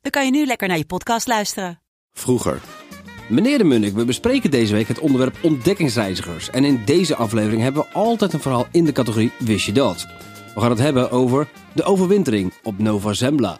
dan kan je nu lekker naar je podcast luisteren. Vroeger. Meneer de Munnik, we bespreken deze week het onderwerp ontdekkingsreizigers. En in deze aflevering hebben we altijd een verhaal in de categorie Wist je dat? We gaan het hebben over de overwintering op Nova Zembla.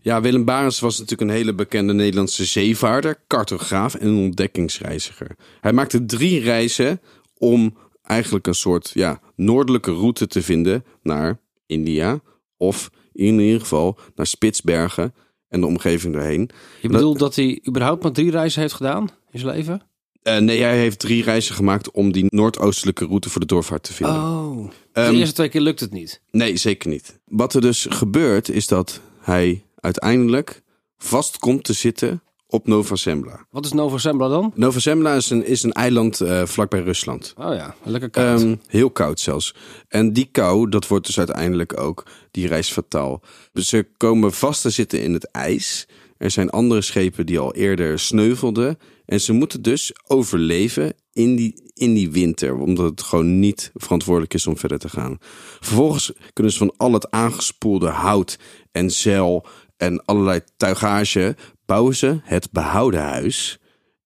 Ja, Willem Barens was natuurlijk een hele bekende Nederlandse zeevaarder, cartograaf en ontdekkingsreiziger. Hij maakte drie reizen om eigenlijk een soort ja, noordelijke route te vinden naar India. Of in ieder geval naar Spitsbergen en de omgeving daarheen. Je bedoelt dat hij überhaupt maar drie reizen heeft gedaan in zijn leven? Eh, nee, hij heeft drie reizen gemaakt om die noordoostelijke route voor de doorvaart te vinden. Oh. Ehm, de eerste twee keer lukt het niet. Nee, zeker niet. Wat er dus gebeurt is dat hij uiteindelijk vast komt te zitten op Nova Zembla. Wat is Nova Zembla dan? Nova Zembla is een, is een eiland eh, vlakbij Rusland. Oh ja, lekker koud. Ehm, heel koud zelfs. En die kou, dat wordt dus uiteindelijk ook die reis fataal. Ze komen vast te zitten in het ijs. Er zijn andere schepen die al eerder sneuvelden. En ze moeten dus overleven in die, in die winter. Omdat het gewoon niet verantwoordelijk is om verder te gaan. Vervolgens kunnen ze van al het aangespoelde hout en zeil en allerlei tuigage bouwen ze het behouden huis.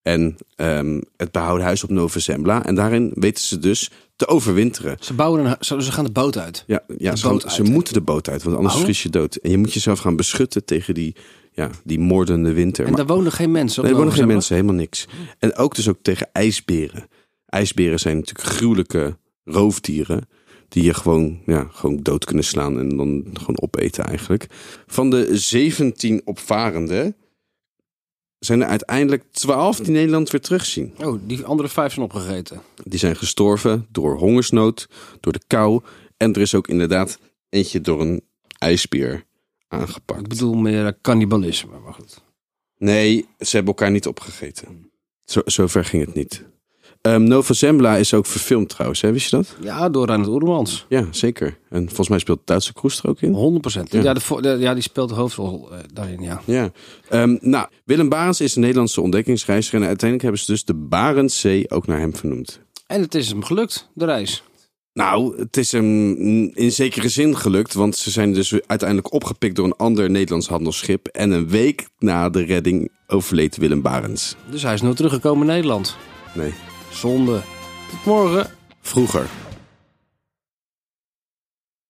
En ehm, het behouden huis op Nova Zembla. En daarin weten ze dus te overwinteren. Ze bouwen een, ze gaan de boot uit. Ja, ja ze, boot gaan- uit, ze hè? moeten de boot uit, want anders Oh. vries je dood. En je moet jezelf gaan beschutten tegen die, ja, die moordende winter. En Maar- daar wonen geen mensen. nee, er wonen geen mensen, helemaal niks. En ook dus ook tegen ijsberen. Ijsberen zijn natuurlijk gruwelijke roofdieren. Die je gewoon, ja, gewoon dood kunnen slaan en dan gewoon opeten eigenlijk. Van de 17 opvarenden zijn er uiteindelijk 12 die Nederland weer terugzien. Oh, die andere vijf zijn opgegeten. Die zijn gestorven door hongersnood, door de kou. En er is ook inderdaad eentje door een ijsbeer aangepakt. Ik bedoel meer eh, cannibalisme. Maar goed. Nee, ze hebben elkaar niet opgegeten. Zo, zover ging het niet. Ehm, Nova Zembla is ook verfilmd trouwens, hè? wist je dat? Ja, door Reinhard Oermans. Ja, zeker. En volgens mij speelt Duitse Kroes er ook in. 100%. Ja, Ja. de, vo- de- ja die speelt de hoofdrol eh, daarin, ja. Ja. Ehm, nou, Willem Barens is een Nederlandse ontdekkingsreiziger. En uiteindelijk hebben ze dus de Barentszee ook naar hem vernoemd. En het is hem gelukt, de reis. Nou, het is hem in zekere zin gelukt, want ze zijn dus uiteindelijk opgepikt door een ander Nederlands handelsschip. En een week na de redding overleed Willem Barens. Dus hij is nooit teruggekomen in Nederland. Nee, Zonde. Tot morgen. vroeger.